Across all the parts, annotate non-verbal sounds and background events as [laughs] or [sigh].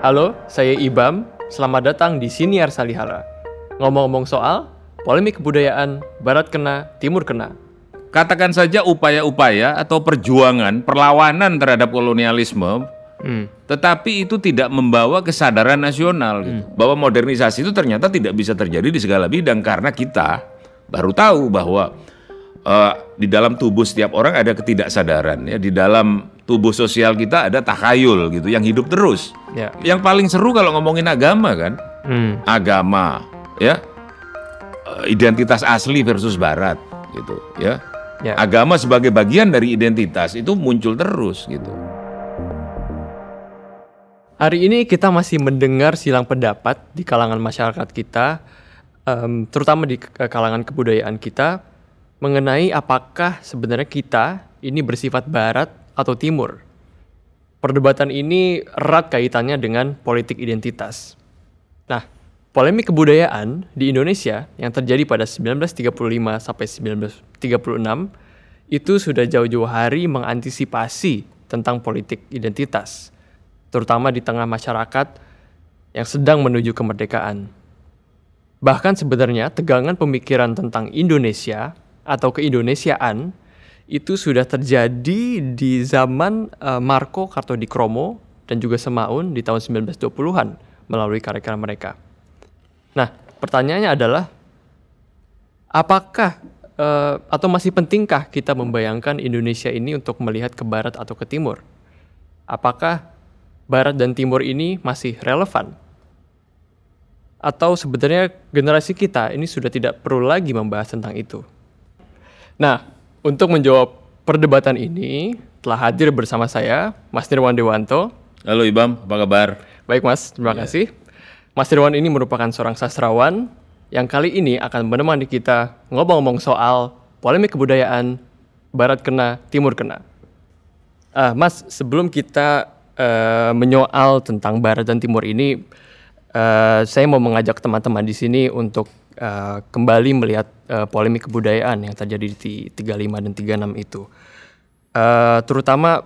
Halo, saya Ibam. Selamat datang di Siniar Salihara. Ngomong-ngomong soal polemik kebudayaan, Barat kena, Timur kena. Katakan saja upaya-upaya atau perjuangan perlawanan terhadap kolonialisme, tetapi itu tidak membawa kesadaran nasional gitu. bahwa modernisasi itu ternyata tidak bisa terjadi di segala bidang karena kita baru tahu bahwa eh, di dalam tubuh setiap orang ada ketidaksadaran ya di dalam tubuh sosial kita ada takhayul gitu yang hidup terus. Ya. Yang paling seru kalau ngomongin agama kan, Hmm. agama ya eh, identitas asli versus barat gitu ya. Ya. Agama sebagai bagian dari identitas itu muncul terus gitu. Hari ini kita masih mendengar silang pendapat di kalangan masyarakat kita, em, terutama di kalangan kebudayaan kita, mengenai apakah sebenarnya kita ini bersifat barat atau timur. Perdebatan ini erat kaitannya dengan politik identitas. Nah, polemik kebudayaan di Indonesia yang terjadi pada 1935 sampai 1936 itu sudah jauh-jauh hari mengantisipasi tentang politik identitas, terutama di tengah masyarakat yang sedang menuju kemerdekaan. Bahkan sebenarnya tegangan pemikiran tentang Indonesia atau keindonesiaan itu sudah terjadi di zaman eh, Marco Kartodikromo dan juga Semaun di tahun 1920-an melalui karya-karya mereka. Nah, pertanyaannya adalah apakah eh, atau masih pentingkah kita membayangkan Indonesia ini untuk melihat ke barat atau ke timur? Apakah barat dan timur ini masih relevan? Atau sebenarnya generasi kita ini sudah tidak perlu lagi membahas tentang itu? Nah, untuk menjawab perdebatan ini telah hadir bersama saya Mas Nirwan Dewanto. Halo Ibam, apa kabar? Baik Mas, terima kasih. Mas Nirwan ini merupakan seorang sastrawan yang kali ini akan menemani kita ngomong-ngomong soal polemik kebudayaan Barat kena, Timur kena. Ah, mas, sebelum kita eh, menyoal tentang Barat dan Timur ini, eh, saya mau mengajak teman-teman di sini untuk eh, kembali melihat eh, polemik kebudayaan yang terjadi di 35 dan 36 itu. Eh, terutama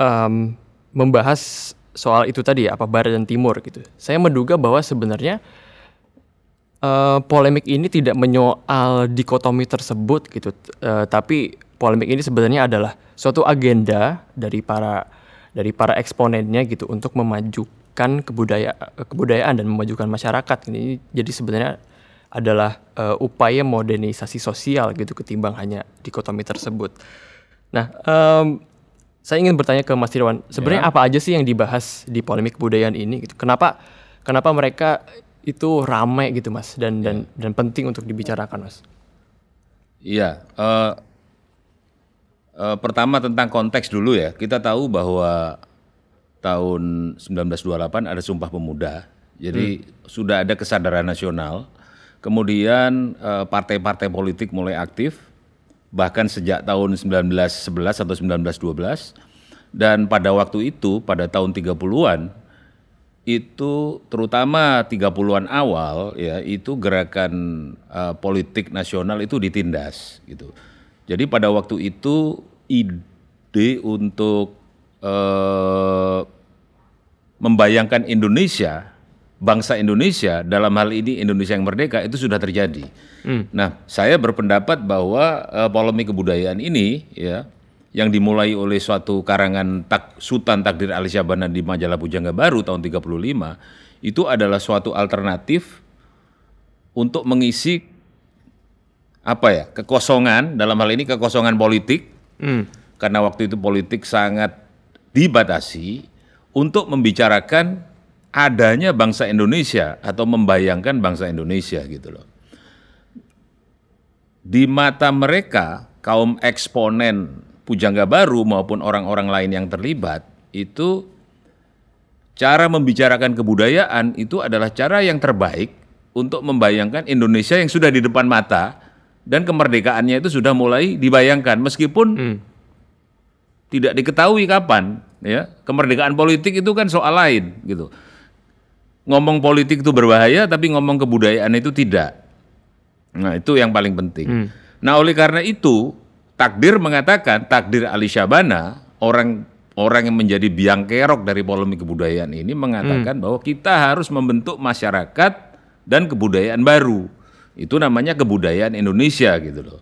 em, membahas soal itu tadi ya, apa Barat dan Timur gitu. Saya menduga bahwa sebenarnya eh, polemik ini tidak menyoal dikotomi tersebut gitu, eh, tapi polemik ini sebenarnya adalah suatu agenda dari para dari para eksponennya gitu untuk memajukan kebudaya kebudayaan dan memajukan masyarakat. Ini jadi sebenarnya adalah eh, upaya modernisasi sosial gitu ketimbang hanya dikotomi tersebut. Nah, em, saya ingin bertanya ke Mas Irwan, sebenarnya apa aja sih yang dibahas di polemik kebudayaan ini gitu? Kenapa kenapa mereka itu ramai gitu Mas dan dan dan penting untuk dibicarakan Mas? Iya, eh, eh, pertama tentang konteks dulu ya. Kita tahu bahwa tahun 1928 ada Sumpah Pemuda. Jadi sudah ada kesadaran nasional. Kemudian eh, partai-partai politik mulai aktif bahkan sejak tahun 1911 atau 1912 dan pada waktu itu pada tahun 30-an itu terutama 30-an awal ya itu gerakan eh, politik nasional itu ditindas gitu. Jadi pada waktu itu ide untuk eh, membayangkan Indonesia, bangsa Indonesia dalam hal ini Indonesia yang merdeka itu sudah terjadi. Nah, saya berpendapat bahwa eh, polemik kebudayaan ini ya yang dimulai oleh suatu karangan tak, Sultan Takdir Ali Syabana di majalah Pujangga Baru tahun 35 itu adalah suatu alternatif untuk mengisi apa ya kekosongan dalam hal ini kekosongan politik karena waktu itu politik sangat dibatasi untuk membicarakan adanya bangsa Indonesia atau membayangkan bangsa Indonesia gitu loh. Di mata mereka kaum eksponen Pujangga Baru maupun orang-orang lain yang terlibat itu cara membicarakan kebudayaan itu adalah cara yang terbaik untuk membayangkan Indonesia yang sudah di depan mata dan kemerdekaannya itu sudah mulai dibayangkan. Meskipun tidak diketahui kapan ya kemerdekaan politik itu kan soal lain gitu ngomong politik itu berbahaya tapi ngomong kebudayaan itu tidak. Nah itu yang paling penting. Nah oleh karena itu takdir mengatakan takdir Ali Syabana orang orang yang menjadi biang kerok dari polemik kebudayaan ini mengatakan bahwa kita harus membentuk masyarakat dan kebudayaan baru. Itu namanya kebudayaan Indonesia gitu loh.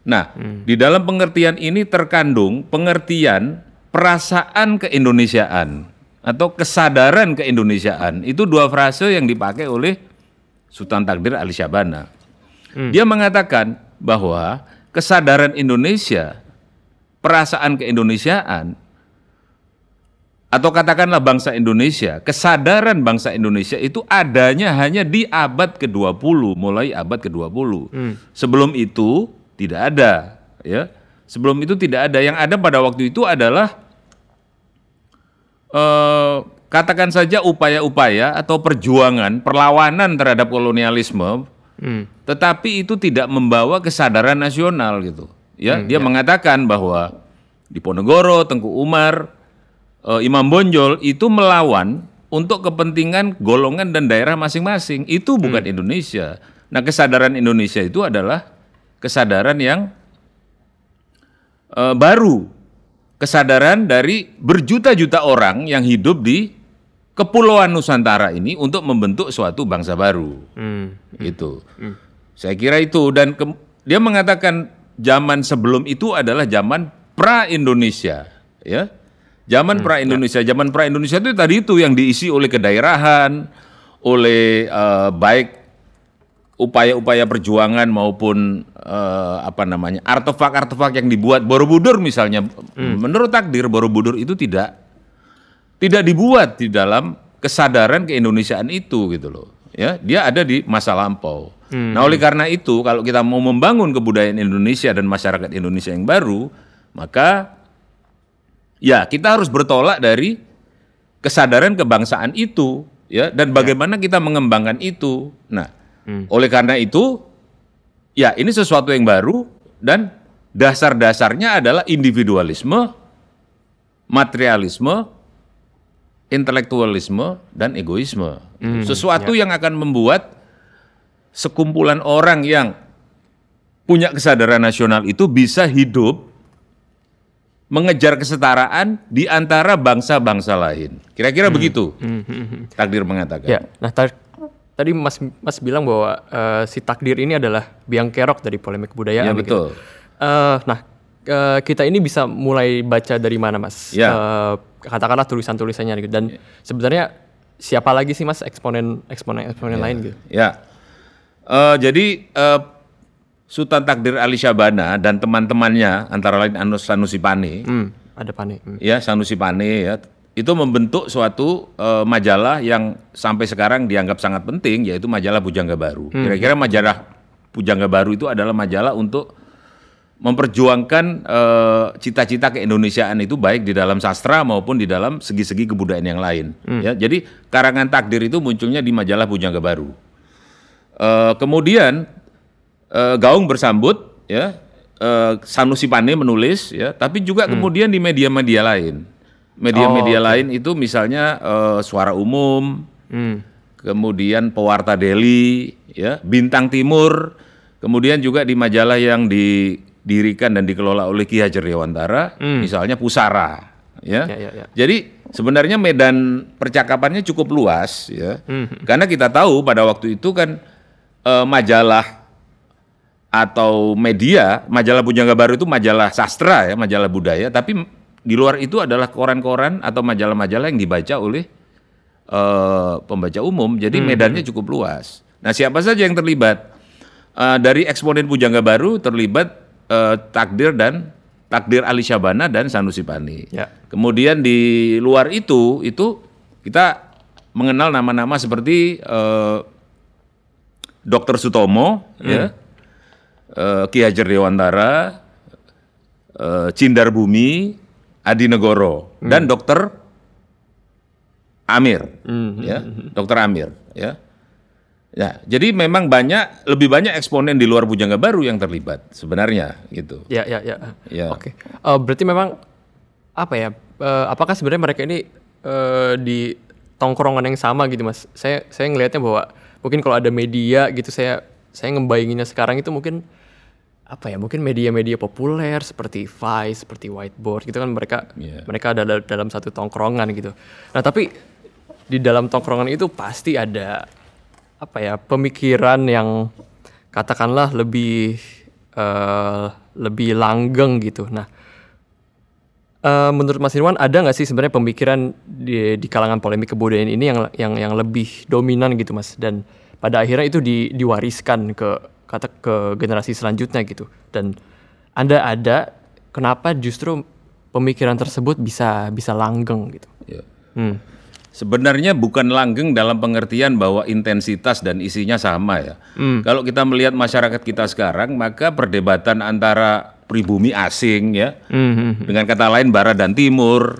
Nah, di dalam pengertian ini terkandung pengertian perasaan keindonesiaan atau kesadaran keindonesiaan. Itu dua frase yang dipakai oleh Sultan Takdir Ali Syabana. Dia mengatakan bahwa kesadaran Indonesia, perasaan keindonesiaan atau katakanlah bangsa Indonesia, kesadaran bangsa Indonesia itu adanya hanya di abad ke-20, mulai abad ke-20. Sebelum itu tidak ada, ya. Sebelum itu tidak ada. Yang ada pada waktu itu adalah eh, katakan saja upaya-upaya atau perjuangan, perlawanan terhadap kolonialisme, tetapi itu tidak membawa kesadaran nasional gitu. Ya, dia mengatakan bahwa di Ponegoro, Tengku Umar, eh, Imam Bonjol itu melawan untuk kepentingan golongan dan daerah masing-masing. Itu bukan Indonesia. Nah, kesadaran Indonesia itu adalah kesadaran yang eh, baru. Kesadaran dari berjuta-juta orang yang hidup di kepulauan Nusantara ini untuk membentuk suatu bangsa baru. Hmm. Itu. Saya kira itu dan ke- dia mengatakan zaman sebelum itu adalah zaman pra Indonesia, ya. Zaman pra Indonesia, zaman pra Indonesia itu tadi itu yang diisi oleh kedaerahan, oleh eh, baik upaya-upaya perjuangan maupun eh, apa namanya artefak-artefak yang dibuat. Borobudur misalnya menurut takdir Borobudur itu tidak tidak dibuat di dalam kesadaran keindonesiaan itu gitu loh. Ya dia ada di masa lampau. Nah oleh karena itu kalau kita mau membangun kebudayaan Indonesia dan masyarakat Indonesia yang baru maka ya kita harus bertolak dari kesadaran kebangsaan itu ya dan bagaimana kita mengembangkan itu. Nah oleh karena itu ya ini sesuatu yang baru dan dasar-dasarnya adalah individualisme materialisme intelektualisme dan egoisme. Sesuatu yang akan membuat sekumpulan orang yang punya kesadaran nasional itu bisa hidup mengejar kesetaraan di antara bangsa-bangsa lain. Kira-kira begitu. Takdir mengatakan. Ya, nah tadi Mas Mas bilang bahwa eh, si takdir ini adalah biang kerok dari polemik kebudayaan. Ya, begitu. betul. Eh, nah, eh, kita ini bisa mulai baca dari mana, Mas? Ya. Eh, katakanlah tulisan-tulisannya gitu. Dan sebenarnya siapa lagi sih Mas eksponen eksponen eksponen lain gitu? Ya. Eh, jadi eh, Sultan Takdir Ali Syabana dan teman-temannya antara lain Anus Sanusi Pane, Hmm, ada Pane. Hmm. ya Sanusi Pane ya, itu membentuk suatu eh, majalah yang sampai sekarang dianggap sangat penting yaitu majalah Pujangga Baru. Kira-kira majalah Pujangga Baru itu adalah majalah untuk memperjuangkan eh, cita-cita keindonesiaan itu baik di dalam sastra maupun di dalam segi-segi kebudayaan yang lain. Ya, jadi karangan takdir itu munculnya di majalah Pujangga Baru. Eh, kemudian eh, Gaung bersambut, ya eh, Sanusi Pane menulis, ya, tapi juga kemudian di media-media lain, media-media lain itu misalnya eh, Suara Umum, Hmm. kemudian Pewarta Deli, ya, Bintang Timur, kemudian juga di majalah yang didirikan dan dikelola oleh Ki Hajar Dewantara, misalnya Pusara, ya. Ya, ya, ya. Jadi sebenarnya medan percakapannya cukup luas, ya, karena kita tahu pada waktu itu kan eh, majalah atau media, majalah Pujangga Baru itu majalah sastra ya, majalah budaya, tapi di luar itu adalah koran-koran atau majalah-majalah yang dibaca oleh eh, pembaca umum, jadi medannya cukup luas. Nah, siapa saja yang terlibat? Eh, dari eksponen Pujangga Baru terlibat eh, Takdir dan Takdir Ali Syabana dan Sanusi Pani. Ya. Kemudian di luar itu, itu kita mengenal nama-nama seperti eh, Dr. Sutomo, ya, eh, Ki Hajar Dewantara, eh, Cindar Bumi, Adi Negoro, dan Dr. Amir, ya, Dr. Amir, ya. Ya, jadi memang banyak, lebih banyak eksponen di luar Pujangga Baru yang terlibat sebenarnya, gitu. Ya, ya, ya. Ya. Oke. Eh, berarti memang apa ya? eh, apakah sebenarnya mereka ini eh, di tongkrongan yang sama gitu, Mas? Saya saya ngelihatnya bahwa mungkin kalau ada media gitu saya saya ngebayanginnya sekarang itu mungkin apa ya mungkin media-media populer seperti Vice, seperti Whiteboard gitu kan mereka Iya. mereka ada dal- dalam satu tongkrongan gitu. Nah tapi di dalam tongkrongan itu pasti ada apa ya pemikiran yang katakanlah lebih eh, lebih langgeng gitu. Nah eh, menurut Mas Irwan ada nggak sih sebenarnya pemikiran di, di kalangan polemik kebudayaan ini yang yang yang lebih dominan gitu Mas dan pada akhirnya itu di, diwariskan ke kata ke generasi selanjutnya gitu dan Anda ada kenapa justru pemikiran tersebut bisa bisa langgeng gitu. Ya. Hmm. Sebenarnya bukan langgeng dalam pengertian bahwa intensitas dan isinya sama ya. Hmm. Kalau kita melihat masyarakat kita sekarang, maka perdebatan antara pribumi asing ya, Hmm. dengan kata lain barat dan timur,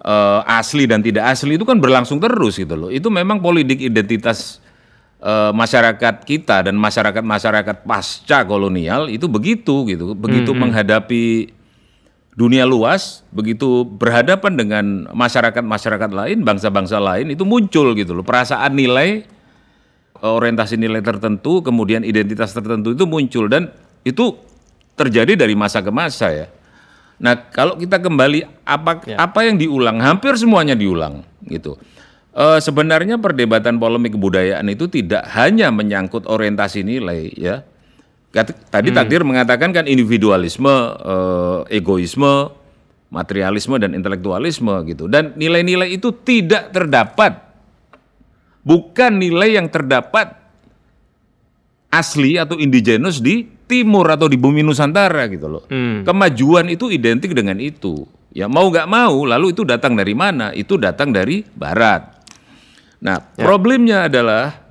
eh, asli dan tidak asli itu kan berlangsung terus gitu loh. Itu memang politik identitas eh, masyarakat kita dan masyarakat-masyarakat pasca kolonial itu begitu gitu. Begitu menghadapi dunia luas, begitu berhadapan dengan masyarakat-masyarakat lain, bangsa-bangsa lain itu muncul gitu loh. Perasaan nilai orientasi nilai tertentu, kemudian identitas tertentu itu muncul dan itu terjadi dari masa ke masa ya. Nah, kalau kita kembali apa apa yang diulang, hampir semuanya diulang gitu. Eh, sebenarnya perdebatan polemik kebudayaan itu tidak hanya menyangkut orientasi nilai ya. Tadi takdir mengatakan kan individualisme, eh, egoisme, materialisme dan intelektualisme gitu. Dan nilai-nilai itu tidak terdapat bukan nilai yang terdapat asli atau indigenous di timur atau di bumi Nusantara gitu loh. Kemajuan itu identik dengan itu. Ya mau nggak mau, lalu itu datang dari mana? Itu datang dari Barat. Nah, problemnya adalah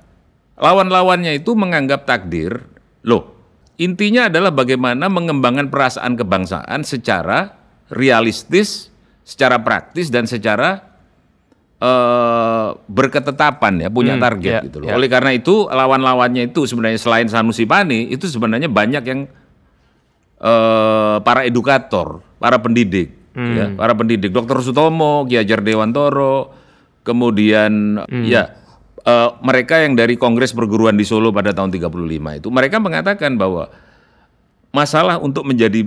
lawan-lawannya itu menganggap takdir, loh, intinya adalah bagaimana mengembangkan perasaan kebangsaan secara realistis, secara praktis dan secara eh, berketetapan ya, punya target ya, gitu loh. ya. Oleh karena itu lawan-lawannya itu sebenarnya selain Sanusi Pani itu sebenarnya banyak yang eh, para edukator, para pendidik, ya, para pendidik, Dr. Sutomo, Ki Hajar Dewantoro, kemudian ya eh, mereka yang dari Kongres Perguruan di Solo pada tahun 35 itu mereka mengatakan bahwa masalah untuk menjadi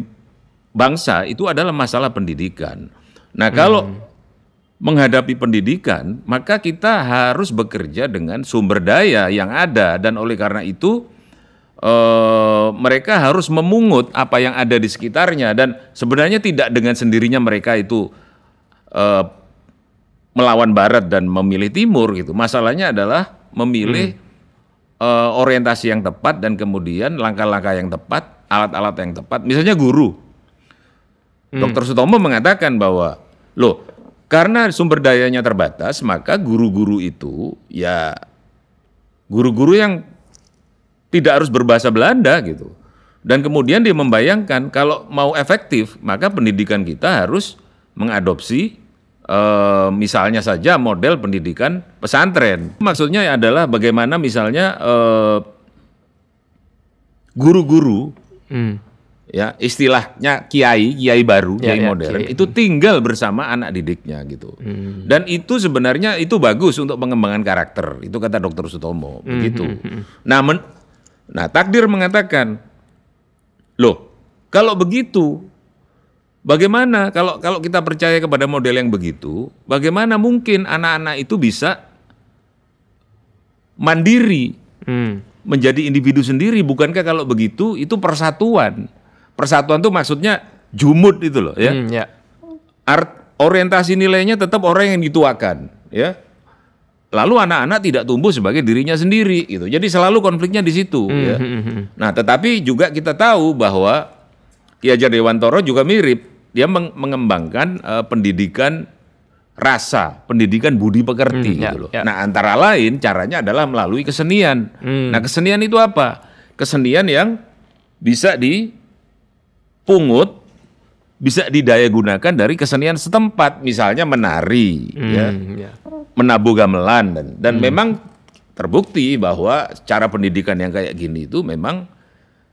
bangsa itu adalah masalah pendidikan. Nah, kalau menghadapi pendidikan, maka kita harus bekerja dengan sumber daya yang ada. Dan oleh karena itu eh, mereka harus memungut apa yang ada di sekitarnya. Dan sebenarnya tidak dengan sendirinya mereka itu eh, melawan barat dan memilih timur gitu. Masalahnya adalah memilih eh, orientasi yang tepat dan kemudian langkah-langkah yang tepat, alat-alat yang tepat. Misalnya guru. Dr. Sutomo mengatakan bahwa loh karena sumber dayanya terbatas maka guru-guru itu ya guru-guru yang tidak harus berbahasa Belanda gitu. Dan kemudian dia membayangkan kalau mau efektif maka pendidikan kita harus mengadopsi eh, misalnya saja model pendidikan pesantren. Maksudnya adalah bagaimana misalnya eh, guru-guru Hmm. ya istilahnya kiai kiai baru Ya, kiai ya, modern kiai. itu tinggal bersama anak didiknya gitu Hmm. dan itu sebenarnya itu bagus untuk pengembangan karakter itu kata dokter Sutomo Hmm, begitu nah men- nah takdir mengatakan loh kalau begitu bagaimana kalau kalau kita percaya kepada model yang begitu bagaimana mungkin anak-anak itu bisa mandiri Hmm. menjadi individu sendiri? Bukankah kalau begitu itu persatuan? Persatuan itu maksudnya jumud itu loh ya. Hmm, ya. Art, orientasi nilainya tetap orang yang dituakan ya. Lalu anak-anak tidak tumbuh sebagai dirinya sendiri gitu. Jadi selalu konfliknya di situ ya. Hmm, nah tetapi juga kita tahu bahwa Ki Hajar Dewantoro juga mirip. Dia meng- mengembangkan eh, pendidikan rasa pendidikan budi pekerti Hmm, ya, gitu loh. ya. nah antara lain caranya adalah melalui kesenian. Hmm. nah kesenian itu apa? Kesenian yang bisa dipungut bisa didaya gunakan dari kesenian setempat. Misalnya menari ya Hmm, ya. menabuh gamelan dan dan memang terbukti bahwa cara pendidikan yang kayak gini itu memang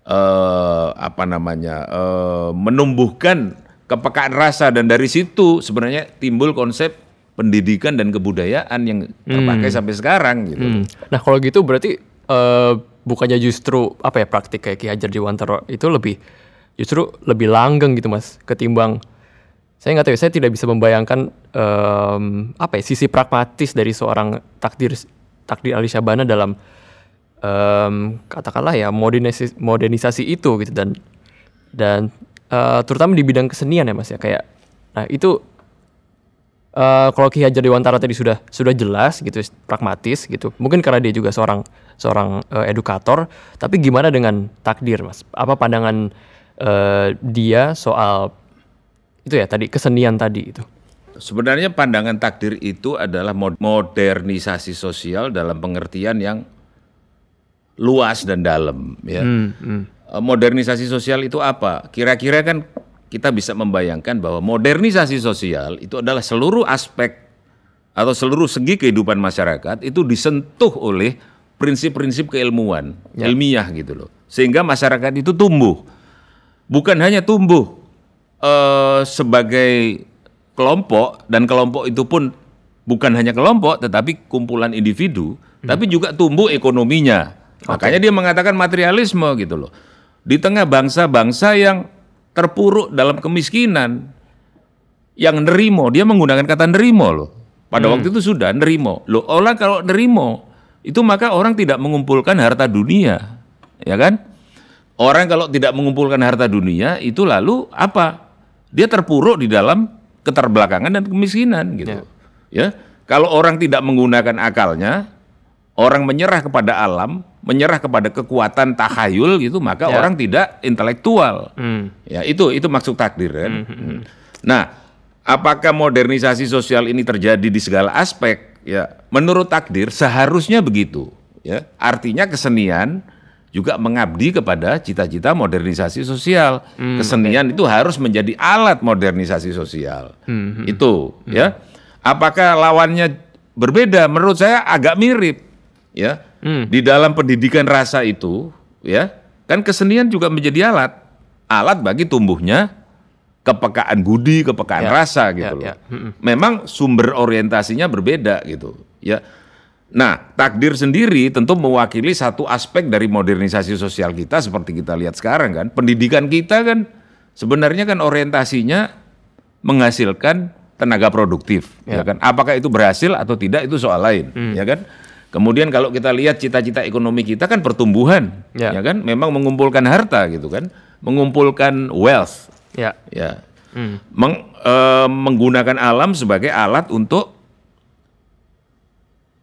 eh, apa namanya eh, menumbuhkan kepekaan rasa dan dari situ sebenarnya timbul konsep pendidikan dan kebudayaan yang terpakai sampai sekarang gitu. Hmm. Nah kalau gitu berarti eh, bukannya justru apa ya praktik kayak Ki Hajar Dewantara itu lebih justru lebih langgeng gitu mas ketimbang saya nggak tahu ya, saya tidak bisa membayangkan em, apa ya sisi pragmatis dari seorang takdir takdir Ali Syabana dalam em, katakanlah ya modernisasi, modernisasi itu gitu dan dan eh, terutama di bidang kesenian ya mas ya kayak nah itu eh, kalau Ki Hajar Dewantara tadi sudah sudah jelas gitu pragmatis gitu mungkin karena dia juga seorang seorang eh, edukator tapi gimana dengan takdir mas? Apa pandangan eh, dia soal itu ya tadi kesenian tadi itu? Sebenarnya pandangan takdir itu adalah mod- modernisasi sosial dalam pengertian yang luas dan dalam ya. Eh, Modernisasi sosial itu apa? Kira-kira kan kita bisa membayangkan bahwa modernisasi sosial itu adalah seluruh aspek atau seluruh segi kehidupan masyarakat itu disentuh oleh prinsip-prinsip keilmuan, ilmiah gitu loh. Sehingga masyarakat itu tumbuh. Bukan hanya tumbuh eh, sebagai kelompok dan kelompok itu pun bukan hanya kelompok tetapi kumpulan individu, tapi juga tumbuh ekonominya. Makanya dia mengatakan materialisme gitu loh. Di tengah bangsa-bangsa yang terpuruk dalam kemiskinan, yang nerimo, dia menggunakan kata nerimo loh. Pada waktu itu sudah nerimo. Loh, orang kalau nerimo itu maka orang tidak mengumpulkan harta dunia, ya kan? Orang kalau tidak mengumpulkan harta dunia itu lalu apa? Dia terpuruk di dalam keterbelakangan dan kemiskinan gitu. Ya. Kalau orang tidak menggunakan akalnya, orang menyerah kepada alam, menyerah kepada kekuatan tahayul gitu, maka Ya. orang tidak intelektual. Hmm. Ya, itu itu maksud takdir kan. Hmm. Nah, apakah modernisasi sosial ini terjadi di segala aspek? Ya, menurut takdir seharusnya begitu, ya. Artinya kesenian juga mengabdi kepada cita-cita modernisasi sosial. kesenian itu harus menjadi alat modernisasi sosial. Itu, ya. Apakah lawannya berbeda? Menurut saya agak mirip, ya. Di dalam pendidikan rasa itu, ya, kan kesenian juga menjadi alat, alat bagi tumbuhnya kepekaan budi, kepekaan Ya, rasa ya, gitu loh. ya. Mm-mm. Memang sumber orientasinya berbeda gitu, ya. Nah, takdir sendiri tentu mewakili satu aspek dari modernisasi sosial kita seperti kita lihat sekarang kan. Pendidikan kita kan sebenarnya kan orientasinya menghasilkan tenaga produktif, ya, kan. Apakah itu berhasil atau tidak itu soal lain, ya kan. Kemudian kalau kita lihat cita-cita ekonomi kita kan pertumbuhan, Ya. ya kan, memang mengumpulkan harta gitu kan, mengumpulkan wealth, ya ya, Meng- eh, menggunakan alam sebagai alat untuk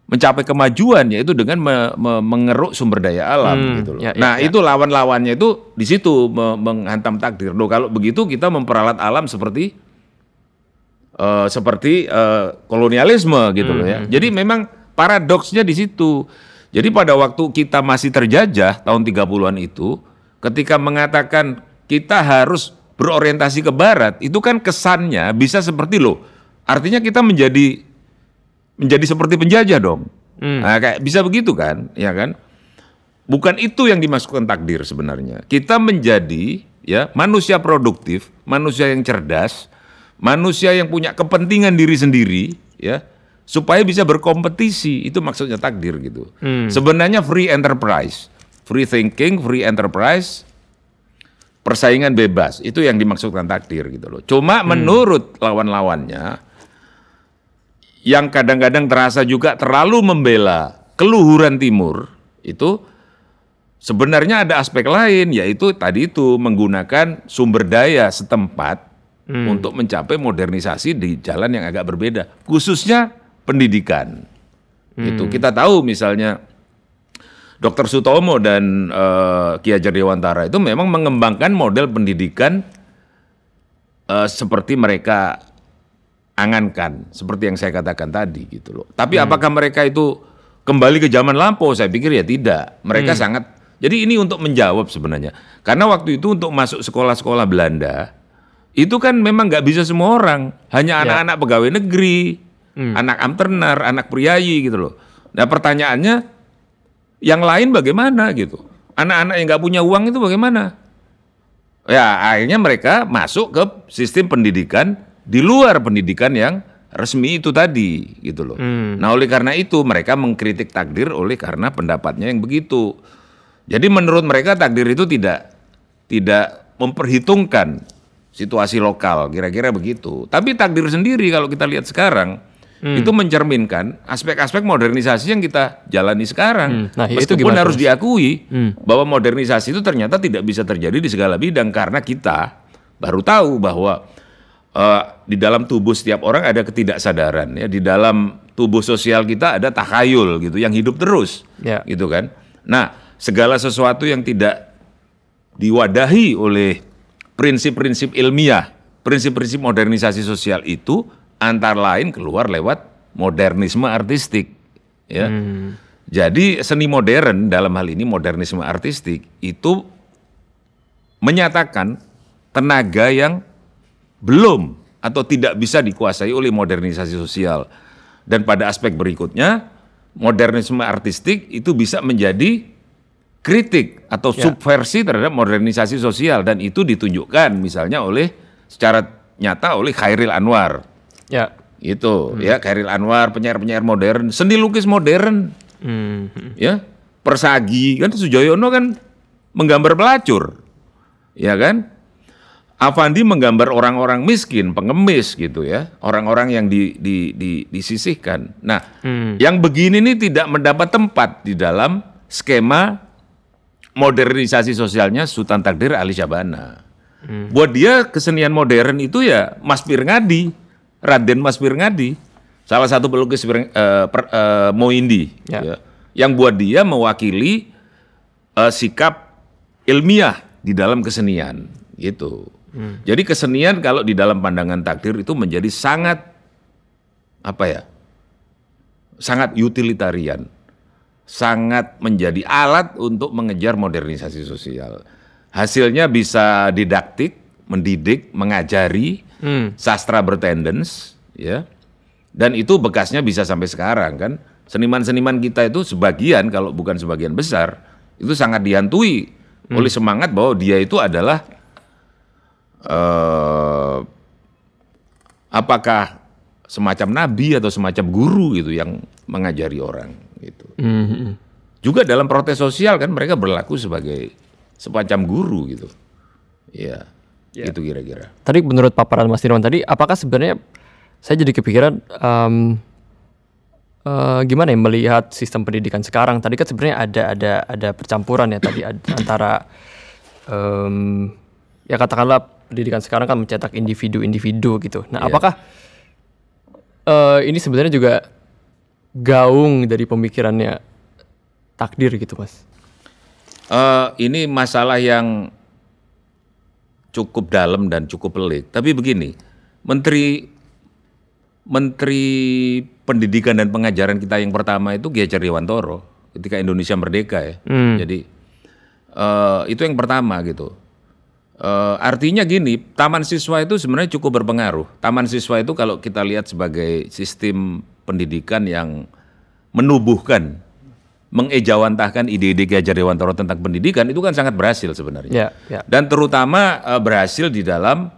mencapai kemajuan yaitu dengan me- me- mengeruk sumber daya alam Hmm, gitu loh. ya, ya, nah ya. itu lawan-lawannya itu di situ me- menghantam takdir. Loh kalau begitu kita memperalat alam seperti eh, seperti eh, kolonialisme gitu loh Hmm, ya. Jadi memang paradoksnya di situ. Jadi pada waktu kita masih terjajah tahun 30-an itu, ketika mengatakan kita harus berorientasi ke barat, itu kan kesannya bisa seperti loh. Artinya kita menjadi menjadi seperti penjajah dong. Nah, kayak bisa begitu kan, ya kan? Bukan itu yang dimasukkan takdir sebenarnya. Kita menjadi ya manusia produktif, manusia yang cerdas, manusia yang punya kepentingan diri sendiri, ya, supaya bisa berkompetisi. Itu maksudnya takdir gitu. Sebenarnya free enterprise, free thinking, free enterprise, persaingan bebas. Itu yang dimaksudkan takdir gitu loh. Cuma menurut lawan-lawannya yang kadang-kadang terasa juga terlalu membela keluhuran timur itu sebenarnya ada aspek lain yaitu tadi itu menggunakan sumber daya setempat untuk mencapai modernisasi di jalan yang agak berbeda khususnya pendidikan itu kita tahu misalnya Dr. Sutomo dan eh, Ki Hajar Dewantara itu memang mengembangkan model pendidikan eh, seperti mereka angankan, seperti yang saya katakan tadi gitu loh. Tapi apakah mereka itu kembali ke zaman lampau? Saya pikir ya tidak. Mereka sangat. Jadi ini untuk menjawab sebenarnya. Karena waktu itu untuk masuk sekolah-sekolah Belanda itu kan memang nggak bisa semua orang, hanya anak-anak pegawai negeri, anak amternar, anak priayi gitu loh. Nah pertanyaannya yang lain bagaimana gitu? Anak-anak yang nggak punya uang itu bagaimana? Ya akhirnya mereka masuk ke sistem pendidikan di luar pendidikan yang resmi itu tadi gitu loh. Nah oleh karena itu mereka mengkritik takdir oleh karena pendapatnya yang begitu. Jadi menurut mereka takdir itu tidak tidak memperhitungkan situasi lokal, kira-kira begitu. Tapi takdir sendiri kalau kita lihat sekarang itu mencerminkan aspek-aspek modernisasi yang kita jalani sekarang. Hmm. Nah, itu Meskipun gimana harus diakui bahwa modernisasi itu ternyata tidak bisa terjadi di segala bidang karena kita baru tahu bahwa eh, di dalam tubuh setiap orang ada ketidaksadaran ya di dalam tubuh sosial kita ada takhayul gitu yang hidup terus Ya. gitu kan. Nah, segala sesuatu yang tidak diwadahi oleh prinsip-prinsip ilmiah, prinsip-prinsip modernisasi sosial itu antara lain keluar lewat modernisme artistik, ya. Jadi seni modern dalam hal ini modernisme artistik itu menyatakan tenaga yang belum atau tidak bisa dikuasai oleh modernisasi sosial. Dan pada aspek berikutnya, modernisme artistik itu bisa menjadi kritik atau Ya. subversi terhadap modernisasi sosial dan itu ditunjukkan misalnya oleh secara nyata oleh Khairil Anwar. Ya. Itu ya Khairil Anwar penyair-penyair modern, seni lukis modern. Hmm. ya. Persagi kan Sujoyono kan menggambar pelacur. Ya kan? Avandi menggambar orang-orang miskin pengemis gitu ya. Orang-orang yang di, di, di- disisihkan. Nah yang begini ini tidak mendapat tempat di dalam skema modernisasi sosialnya Sultan Takdir Ali Syabana. Buat dia kesenian modern itu ya Mas Pirngadi Raden Mas Pirngadi salah satu pelukis eh, per- eh, Moindi Ya. ya, yang buat dia mewakili eh, sikap ilmiah di dalam kesenian gitu. Jadi kesenian kalau di dalam pandangan takdir itu menjadi sangat apa ya? Sangat utilitarian. Sangat menjadi alat untuk mengejar modernisasi sosial. Hasilnya bisa didaktik, mendidik, mengajari, Hmm. sastra bertendens, ya. Dan itu bekasnya bisa sampai sekarang kan. Seniman-seniman kita itu sebagian kalau bukan sebagian besar itu sangat dihantui oleh semangat bahwa dia itu adalah eh apakah semacam nabi atau semacam guru gitu yang mengajari orang gitu. Hmm. Juga dalam protes sosial kan mereka berlaku sebagai semacam guru gitu. Iya. Ya. Itu kira-kira. Tadi menurut paparan Mas Dirwan tadi, apakah sebenarnya saya jadi kepikiran em, eh, gimana ya melihat sistem pendidikan sekarang? Tadi kan sebenarnya ada ada ada percampuran ya tadi ad- antara em, ya katakanlah pendidikan sekarang kan mencetak individu-individu gitu. Nah, Iya. apakah eh, ini sebenarnya juga gaung dari pemikirannya takdir gitu, Mas? Eh, ini masalah yang cukup dalam dan cukup pelik. Tapi begini, Menteri Menteri Pendidikan dan Pengajaran kita yang pertama itu Ki Hajar Dewantoro ketika Indonesia merdeka ya. Jadi eh, itu yang pertama gitu. Eh, artinya gini, taman siswa itu sebenarnya cukup berpengaruh. Taman siswa itu kalau kita lihat sebagai sistem pendidikan yang menubuhkan, mengejawantahkan ide-ide Ki Hajar Dewantoro tentang pendidikan itu kan sangat berhasil sebenarnya. Ya, ya. Dan terutama eh, berhasil di dalam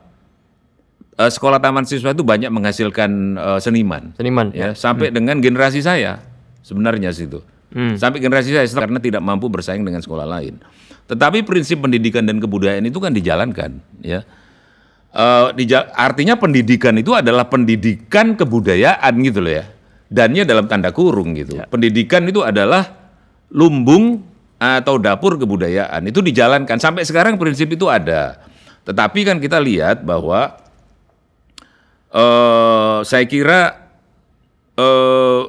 eh, sekolah taman siswa itu banyak menghasilkan eh, seniman. Seniman. Ya, sampai dengan generasi saya sebenarnya situ. Sampai generasi saya karena tidak mampu bersaing dengan sekolah lain. Tetapi prinsip pendidikan dan kebudayaan itu kan dijalankan, ya. Dija- artinya pendidikan itu adalah pendidikan kebudayaan gitu loh ya. Dannya dalam tanda kurung gitu. Pendidikan itu adalah lumbung atau dapur kebudayaan. Itu dijalankan sampai sekarang prinsip itu ada. Tetapi kan kita lihat bahwa eh saya kira eh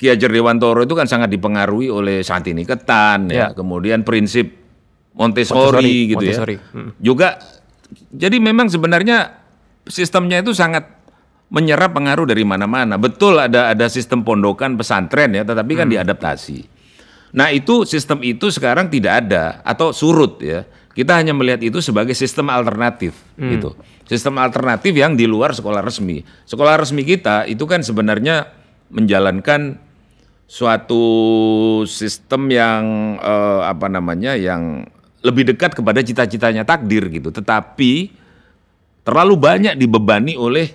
Ki Hajar Dewantoro itu kan sangat dipengaruhi oleh Santini Ketan ya, Ya. kemudian prinsip Montessori, Montessori, gitu Montessori. ya. Mm. Juga jadi memang sebenarnya sistemnya itu sangat menyerap pengaruh dari mana-mana. Betul ada ada sistem pondokan pesantren ya, tetapi kan diadaptasi. Nah, itu sistem itu sekarang tidak ada atau surut ya. Kita hanya melihat itu sebagai sistem alternatif gitu. Sistem alternatif yang di luar sekolah resmi. Sekolah resmi kita itu kan sebenarnya menjalankan suatu sistem yang eh, apa namanya yang lebih dekat kepada cita-citanya takdir gitu. Tetapi terlalu banyak dibebani oleh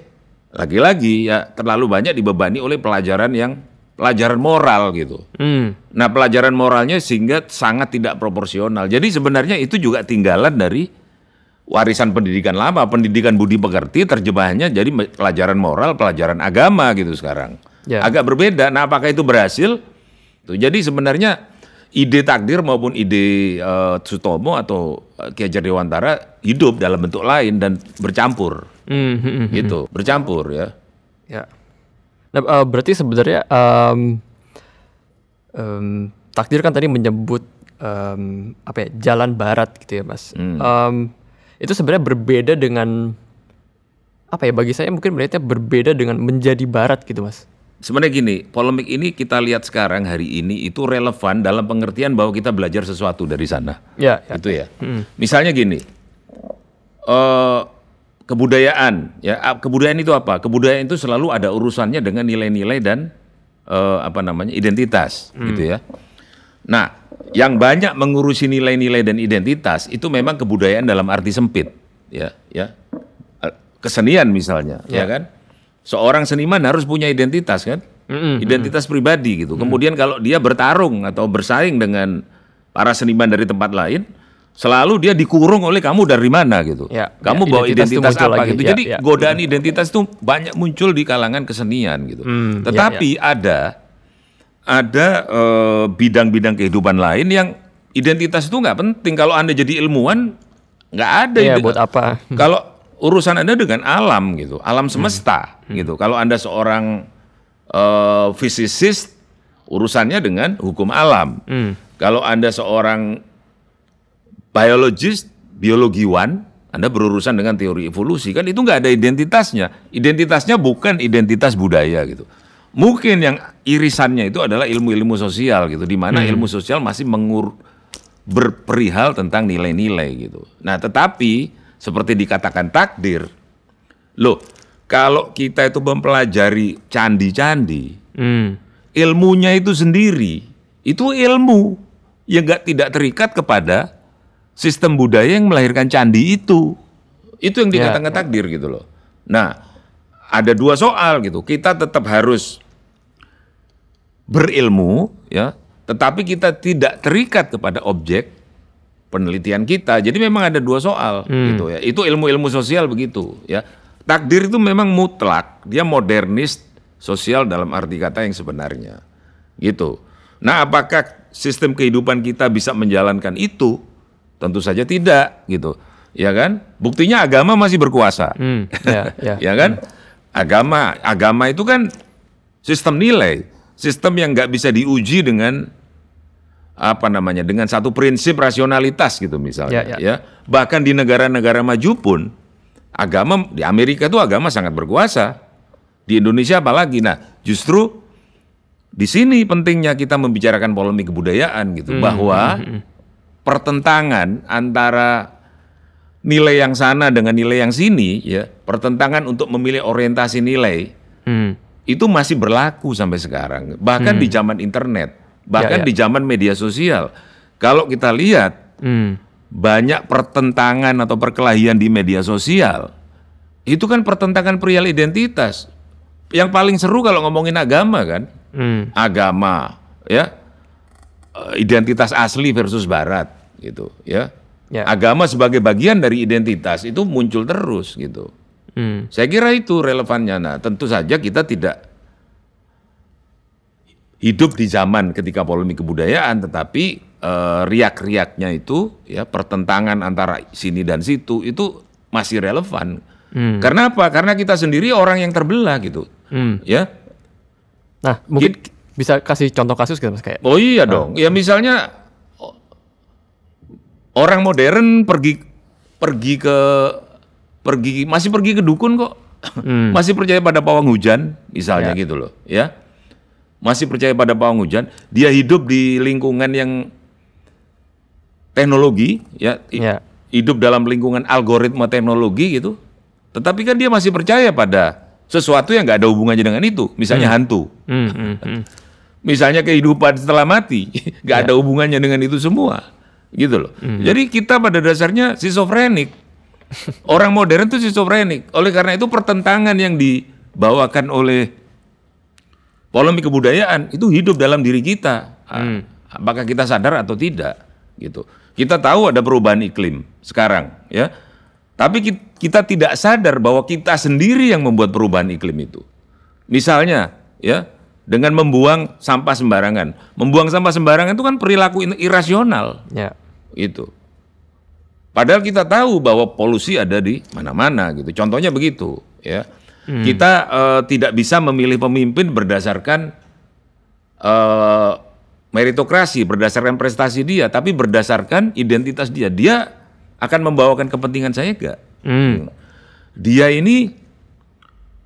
lagi-lagi ya terlalu banyak dibebani oleh pelajaran yang pelajaran moral gitu. Hmm. Nah, pelajaran moralnya sehingga sangat tidak proporsional. Jadi sebenarnya itu juga tinggalan dari warisan pendidikan lama, pendidikan budi pekerti terjemahannya jadi pelajaran moral, pelajaran agama gitu sekarang. Ya. Agak berbeda. Nah, apakah itu berhasil? Tuh, jadi sebenarnya ide takdir maupun ide eh, Sutomo atau eh, Ki Hajar Dewantara hidup dalam bentuk lain dan bercampur. Hmm, hmm. Gitu, bercampur ya. Ya. Nah, eh, berarti sebenarnya em, em, takdir kan tadi menyebut em, apa ya jalan barat gitu ya mas. Em, itu sebenarnya berbeda dengan apa ya bagi saya mungkin berarti berbeda dengan menjadi barat gitu mas. Sebenarnya gini, polemik ini kita lihat sekarang hari ini itu relevan dalam pengertian bahwa kita belajar sesuatu dari sana. Ya. ya. Itu ya. Misalnya gini, eh kebudayaan, ya kebudayaan itu apa? Kebudayaan itu selalu ada urusannya dengan nilai-nilai dan eh, apa namanya identitas, gitu ya. Nah, yang banyak mengurusi nilai-nilai dan identitas itu memang kebudayaan dalam arti sempit, ya, ya. Eh, Kesenian misalnya, ya, kan? Seorang seniman harus punya identitas kan? Identitas pribadi gitu. Kemudian kalau dia bertarung atau bersaing dengan para seniman dari tempat lain, selalu dia dikurung oleh kamu dari mana gitu. Ya, kamu ya, bawa identitas identitas apa lagi. gitu. Ya, Jadi ya. godaan identitas itu banyak muncul di kalangan kesenian gitu. Hmm, ya, Tetapi ada ada eh, bidang-bidang kehidupan lain yang identitas itu nggak penting. Kalau anda jadi ilmuwan nggak ada. Ya buat apa? [laughs] Kalau urusan anda dengan alam gitu, alam semesta gitu. Kalau anda seorang eh, physicist, urusannya dengan hukum alam. Kalau anda seorang biologist, biologiwan, anda berurusan dengan teori evolusi kan itu nggak ada identitasnya. Identitasnya bukan identitas budaya gitu. Mungkin yang irisannya itu adalah ilmu-ilmu sosial gitu, di mana ilmu sosial masih mengur berperihal tentang nilai-nilai gitu. Nah, tetapi seperti dikatakan takdir, loh kalau kita itu mempelajari candi-candi, Hmm. ilmunya itu sendiri itu ilmu yang nggak tidak terikat kepada sistem budaya yang melahirkan candi itu. Itu yang Ya, dikatakan takdir gitu loh. Nah, ada dua soal gitu. Kita tetap harus berilmu ya, tetapi kita tidak terikat kepada objek penelitian kita. Jadi memang ada dua soal gitu ya. Itu ilmu-ilmu sosial begitu ya. Takdir itu memang mutlak, dia modernis sosial dalam arti kata yang sebenarnya. Gitu. Nah, apakah sistem kehidupan kita bisa menjalankan itu? Tentu saja tidak, gitu. Ya kan? Buktinya agama masih berkuasa. Hmm. [laughs] Ya, ya. ya kan? Agama, agama itu kan sistem nilai, sistem yang nggak bisa diuji dengan apa namanya, dengan satu prinsip rasionalitas gitu misalnya. Ya, ya. ya. Bahkan di negara-negara maju pun agama di Amerika itu agama sangat berkuasa. Di Indonesia apalagi. Nah, justru di sini pentingnya kita membicarakan polemik kebudayaan gitu, bahwa pertentangan antara nilai yang sana dengan nilai yang sini ya pertentangan untuk memilih orientasi nilai Hmm. itu masih berlaku sampai sekarang bahkan di zaman internet bahkan Ya, ya. di zaman media sosial kalau kita lihat Hmm. banyak pertentangan atau perkelahian di media sosial itu kan pertentangan perihal identitas yang paling seru kalau ngomongin agama kan Hmm. agama ya eh, identitas asli versus barat gitu ya Ya. agama sebagai bagian dari identitas itu muncul terus gitu Hmm. saya kira itu relevannya nah tentu saja kita tidak hidup di zaman ketika polemik kebudayaan tetapi eh, riak-riaknya itu ya pertentangan antara sini dan situ itu masih relevan Hmm. karena apa karena kita sendiri orang yang terbelah gitu Hmm. ya Nah, mungkin bisa kasih contoh kasus gitu Mas kayak. Oh iya dong. Ya misalnya orang modern pergi pergi ke pergi masih pergi ke dukun kok. masih percaya pada pawang hujan misalnya gitu loh, ya. Masih percaya pada pawang hujan, dia hidup di lingkungan yang teknologi ya, Ya. hidup dalam lingkungan algoritma teknologi gitu. Tetapi kan dia masih percaya pada sesuatu yang nggak ada hubungannya dengan itu, misalnya hantu. Hmm, hmm, hmm. Misalnya kehidupan setelah mati, [laughs] nggak ada hubungannya dengan itu semua, gitu loh. Jadi kita pada dasarnya schizofrenik. [laughs] Orang modern itu schizofrenik. Oleh karena itu pertentangan yang dibawakan oleh polemik kebudayaan itu hidup dalam diri kita. Ah, Apakah kita sadar atau tidak gitu. Kita tahu ada perubahan iklim sekarang ya. Tapi ki- kita tidak sadar bahwa kita sendiri yang membuat perubahan iklim itu. Misalnya ya dengan membuang sampah sembarangan. Membuang sampah sembarangan itu kan perilaku irasional Ya. Itu. Padahal kita tahu bahwa polusi ada di mana-mana gitu. Contohnya begitu, ya. Kita eh, tidak bisa memilih pemimpin berdasarkan eh, meritokrasi, berdasarkan prestasi dia, tapi berdasarkan identitas dia. Dia akan membawakan kepentingan saya enggak? Hmm. Dia ini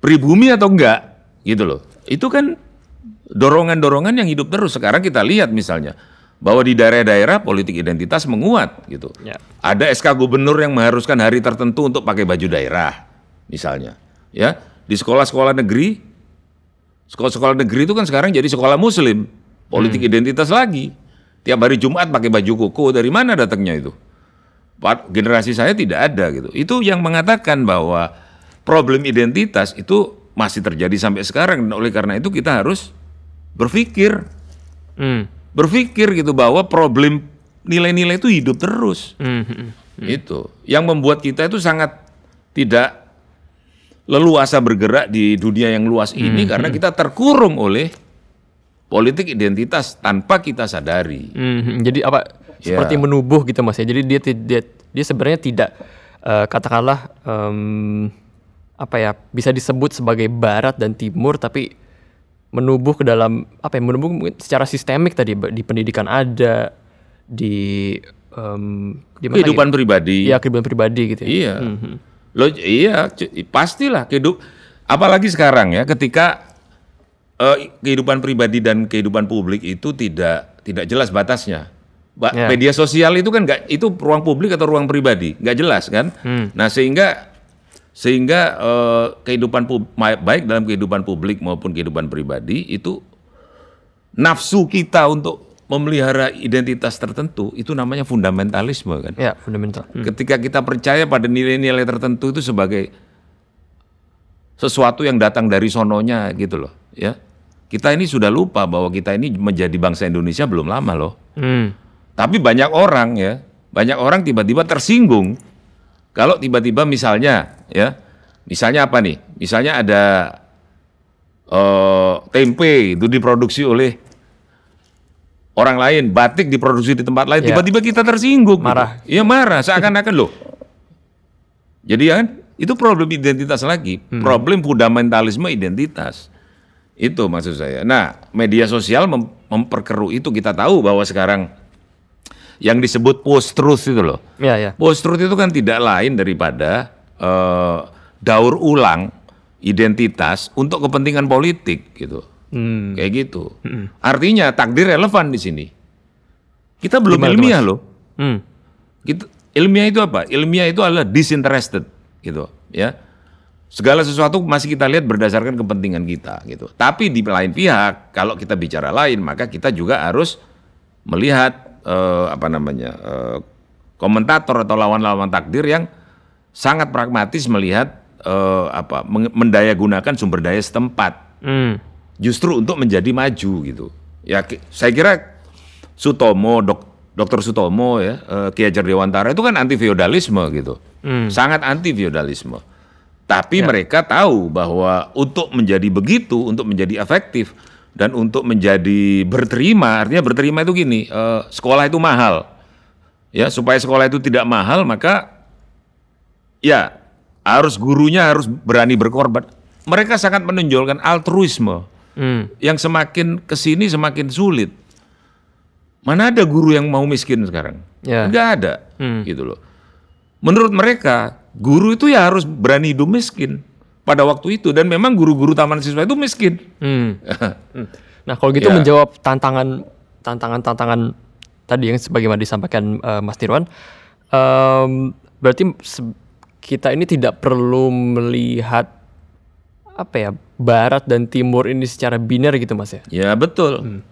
pribumi atau enggak? Gitu loh. Itu kan dorongan-dorongan yang hidup terus. Sekarang kita lihat misalnya bahwa di daerah-daerah politik identitas menguat gitu. Ya. Ada SK gubernur yang mengharuskan hari tertentu untuk pakai baju daerah, misalnya. Ya, di sekolah-sekolah negeri, sekolah-sekolah negeri itu kan sekarang jadi sekolah Muslim, politik identitas lagi. Tiap hari Jumat pakai baju koko, dari mana datangnya itu? Generasi saya tidak ada gitu. Itu yang mengatakan bahwa problem identitas itu masih terjadi sampai sekarang. Dan oleh karena itu kita harus berpikir, Hmm. Berpikir gitu bahwa problem nilai-nilai itu hidup terus. Hmm, hmm, hmm. Itu yang membuat kita itu sangat tidak leluasa bergerak di dunia yang luas ini karena kita terkurung oleh politik identitas tanpa kita sadari. Hmm, hmm. Jadi apa Ya. seperti menubuh gitu mas ya. Jadi dia dia, dia sebenarnya tidak eh, katakanlah em, apa ya bisa disebut sebagai barat dan timur tapi menubuh ke dalam apa ya menubuh mungkin secara sistemik tadi di pendidikan ada di em, di mana Kehidupan gitu? pribadi. Iya kehidupan pribadi gitu ya. Iya. Lo iya, pastilah kehidup apalagi sekarang ya ketika eh, kehidupan pribadi dan kehidupan publik itu tidak tidak jelas batasnya. Ba- Ya. Media sosial itu kan nggak itu ruang publik atau ruang pribadi, nggak jelas kan? Nah sehingga sehingga eh, kehidupan pub- baik dalam kehidupan publik maupun kehidupan pribadi itu nafsu kita untuk memelihara identitas tertentu itu namanya fundamentalisme kan? Ya fundamental. Hmm. Ketika kita percaya pada nilai-nilai tertentu itu sebagai sesuatu yang datang dari sononya gitu loh, ya. Kita ini sudah lupa bahwa kita ini menjadi bangsa Indonesia belum lama loh. Hmm. Tapi banyak orang ya, banyak orang tiba-tiba tersinggung kalau tiba-tiba misalnya ya, misalnya apa nih? Misalnya ada eh, tempe itu diproduksi oleh orang lain, batik diproduksi di tempat lain, Ya. tiba-tiba kita tersinggung. gitu. Marah. Iya marah, seakan-akan loh. Jadi ya kan itu problem identitas lagi, Hmm. problem fundamentalisme identitas. Itu maksud saya. Nah, media sosial mem- memperkeruh itu kita tahu bahwa sekarang yang disebut post truth itu loh. Ya ya. Post truth itu kan tidak lain daripada eh, daur ulang identitas untuk kepentingan politik gitu. Hmm. Kayak gitu. Artinya takdir relevan di sini. Kita belum Gimana tuh, ilmiah loh. Hmm. Gitu. Ilmiah itu apa? Ilmiah itu adalah disinterested gitu, ya. Segala sesuatu masih kita lihat berdasarkan kepentingan kita gitu. Tapi di lain pihak, kalau kita bicara lain, maka kita juga harus melihat eh, apa namanya eh, komentator atau lawan-lawan takdir yang sangat pragmatis melihat eh, apa meng- mendayagunakan sumber daya setempat Hmm. justru untuk menjadi maju gitu. Ya, saya kira Sutomo, dok, Dr. Sutomo ya, eh, Ki Hajar Dewantara itu kan anti feodalisme gitu, sangat anti feodalisme. Tapi mereka tahu bahwa untuk menjadi begitu, untuk menjadi efektif dan untuk menjadi berterima, artinya berterima itu gini, eh, sekolah itu mahal, ya supaya sekolah itu tidak mahal maka ya harus gurunya harus berani berkorban. Mereka sangat menonjolkan altruisme Hmm. yang semakin ke sini semakin sulit. Mana ada guru yang mau miskin sekarang? Ya. Enggak ada, Hmm. gitu loh. Menurut mereka, guru itu ya harus berani hidup miskin pada waktu itu dan memang guru-guru taman siswa itu miskin. Hmm. [laughs] Hmm. Nah, kalau gitu Ya. menjawab tantangan tantangan-tantangan tadi yang sebagaimana disampaikan eh, Mas Nirwan, em, berarti kita ini tidak perlu melihat apa ya Barat dan Timur ini secara biner gitu Mas ya? Ya betul.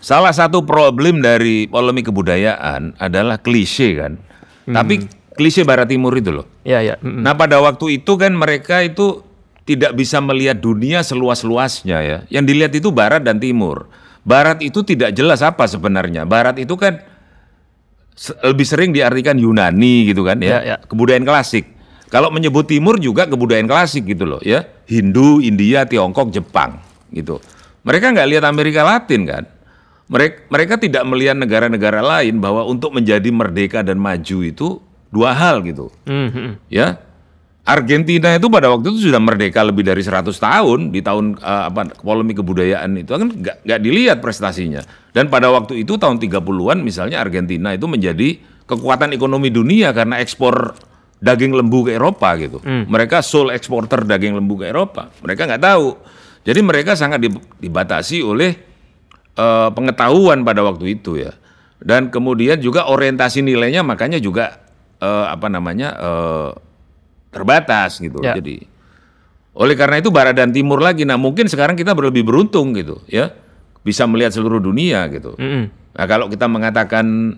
Salah satu problem dari polemik kebudayaan adalah klise kan. Tapi klise Barat Timur itu loh. Ya ya. mm, mm. Nah pada waktu itu kan mereka itu tidak bisa melihat dunia seluas-luasnya ya. Yang dilihat itu barat dan timur. Barat itu tidak jelas apa sebenarnya. Barat itu kan lebih sering diartikan Yunani gitu kan ya, Ya, ya. kebudayaan klasik. Kalau menyebut timur juga kebudayaan klasik gitu loh ya, Hindu, India, Tiongkok, Jepang gitu. Mereka nggak lihat Amerika Latin kan. Mereka, mereka tidak melihat negara-negara lain bahwa untuk menjadi merdeka dan maju itu dua hal gitu. Mhm. Ya, Argentina itu pada waktu itu sudah merdeka lebih dari 100 tahun di tahun eh, apa polemik kebudayaan itu kan nggak nggak dilihat prestasinya. Dan pada waktu itu tahun 30-an misalnya Argentina itu menjadi kekuatan ekonomi dunia karena ekspor daging lembu ke Eropa gitu. Mereka sole eksporter daging lembu ke Eropa. Mereka nggak tahu. Jadi mereka sangat di- dibatasi oleh eh, pengetahuan pada waktu itu ya. Dan kemudian juga orientasi nilainya makanya juga eh, apa namanya eh, terbatas gitu. Ya. Jadi oleh karena itu barat dan timur lagi. Nah mungkin sekarang kita lebih beruntung gitu ya bisa melihat seluruh dunia gitu. Mhm. Nah kalau kita mengatakan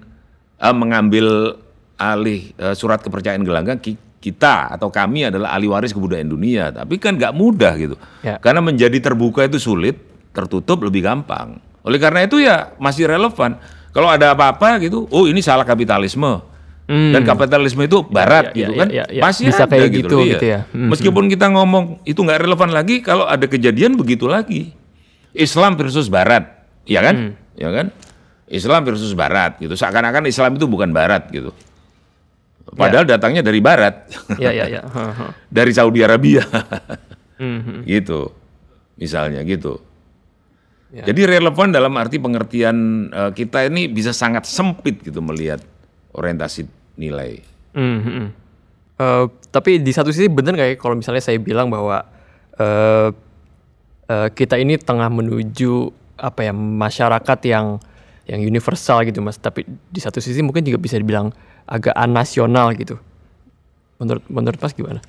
eh, mengambil alih eh, surat kepercayaan gelanggang ki- kita atau kami adalah ahli waris kebudayaan dunia, tapi kan nggak mudah gitu. Ya. Karena menjadi terbuka itu sulit, tertutup lebih gampang. Oleh karena itu ya masih relevan. Kalau ada apa-apa gitu, oh ini salah kapitalisme. Dan kapitalisme itu barat Ya, ya, gitu ya, kan. ya, ya. Pasti Bisa ada kayak gitu, gitu, loh, iya. gitu ya. Hmm, Meskipun kita ngomong itu nggak relevan lagi, kalau ada kejadian begitu lagi. Islam versus barat, ya kan? Hmm. Ya kan? Islam versus barat gitu. Seakan-akan Islam itu bukan barat gitu. Padahal datangnya dari barat. Ya ya ya. [laughs] Dari Saudi Arabia. Mhm. gitu. Misalnya gitu. Ya. Jadi relevan dalam arti pengertian eh, kita ini bisa sangat sempit gitu melihat orientasi nilai. Mhm. Eh, tapi di satu sisi bener nggak ya kalau misalnya saya bilang bahwa eh eh, kita ini tengah menuju apa ya masyarakat yang yang universal gitu mas. Tapi di satu sisi mungkin juga bisa dibilang agak anasional gitu. Menurut menurut mas gimana?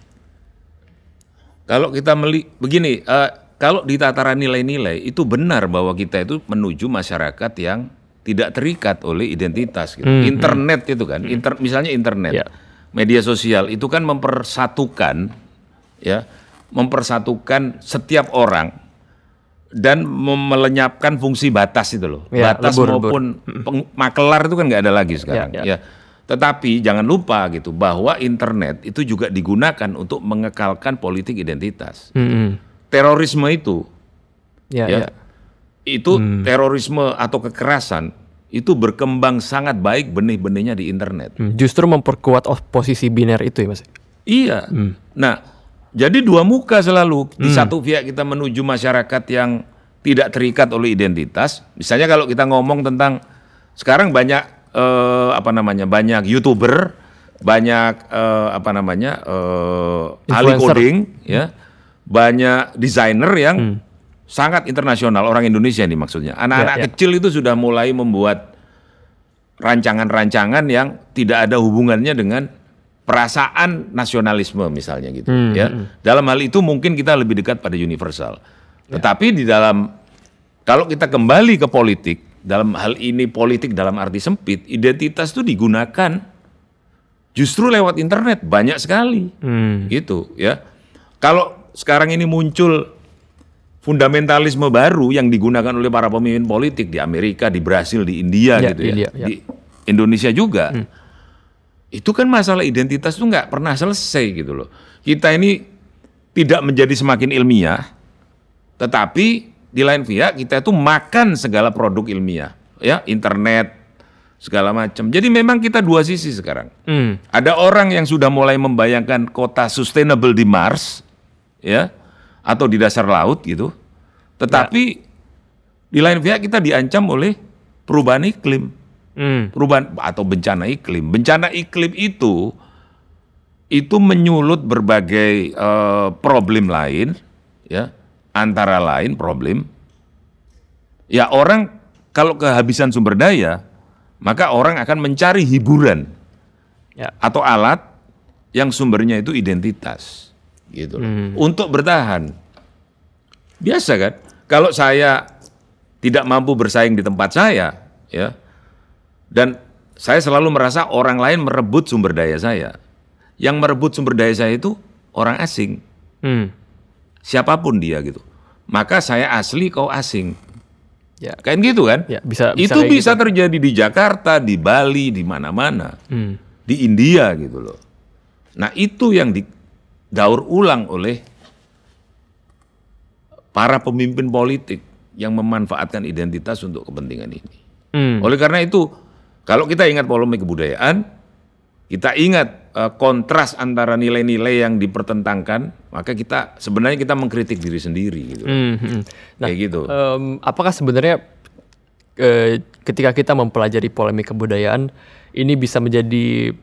Kalau kita meli begini, eh, kalau di tataran nilai-nilai itu benar bahwa kita itu menuju masyarakat yang tidak terikat oleh identitas. Gitu. Internet itu kan, inter, misalnya internet, Ya. media sosial itu kan mempersatukan, ya, mempersatukan setiap orang dan melenyapkan fungsi batas itu loh, Ya, batas lebur, lebur. maupun peng- makelar itu kan nggak ada lagi sekarang. Ya, ya. Tetapi jangan lupa gitu bahwa internet itu juga digunakan untuk mengekalkan politik identitas. Mhm. Terorisme itu, Ya ya, ya. Itu terorisme atau kekerasan itu berkembang sangat baik benih-benihnya di internet. Hmm, Justru memperkuat os- posisi biner itu ya mas. Iya. Nah, jadi dua muka selalu. Di satu pihak kita menuju masyarakat yang tidak terikat oleh identitas. Misalnya kalau kita ngomong tentang sekarang banyak eh, apa namanya banyak youtuber, banyak eh, apa namanya eh, ahli coding, ya, banyak desainer yang sangat internasional orang Indonesia nih maksudnya. Anak-anak Ya, ya. kecil itu sudah mulai membuat rancangan-rancangan yang tidak ada hubungannya dengan perasaan nasionalisme misalnya gitu ya. Dalam hal itu mungkin kita lebih dekat pada universal. Tetapi di dalam kalau kita kembali ke politik, dalam hal ini politik dalam arti sempit, identitas itu digunakan justru lewat internet banyak sekali. Hmm. Gitu ya. Kalau sekarang ini muncul fundamentalisme baru yang digunakan oleh para pemimpin politik di Amerika, di Brasil, di India Ya, gitu ya, India, ya. di Indonesia juga. Itu kan masalah identitas itu nggak pernah selesai gitu loh. Kita ini tidak menjadi semakin ilmiah, tetapi di lain pihak kita itu makan segala produk ilmiah, ya internet segala macam. Jadi memang kita dua sisi sekarang. Hmm. Ada orang yang sudah mulai membayangkan kota sustainable di Mars, ya, atau di dasar laut gitu. Tetapi di lain pihak kita diancam oleh perubahan iklim, Hmm. perubahan atau bencana iklim. Bencana iklim itu itu menyulut berbagai eh, problem lain, ya, antara lain problem. Ya orang kalau kehabisan sumber daya, maka orang akan mencari hiburan Ya. atau alat yang sumbernya itu identitas gitu loh. untuk bertahan biasa kan kalau saya tidak mampu bersaing di tempat saya ya dan saya selalu merasa orang lain merebut sumber daya saya yang merebut sumber daya saya itu orang asing Hmm. siapa pun dia gitu. Maka saya asli kau asing. Ya. Kan gitu kan? Ya, bisa- bisa Itu bisa terjadi di Jakarta, di Bali, di mana-mana. Hmm. Di India gitu loh. Nah, itu yang didaur ulang oleh para pemimpin politik yang memanfaatkan identitas untuk kepentingan ini. Hmm. Oleh karena itu, kalau kita ingat polemik kebudayaan, kita ingat eh, kontras antara nilai-nilai yang dipertentangkan, maka kita sebenarnya kita mengkritik diri sendiri gitu. Hmm, hmm. Nah, Kayak gitu. em, apakah sebenarnya eh, ketika kita mempelajari polemik kebudayaan ini bisa menjadi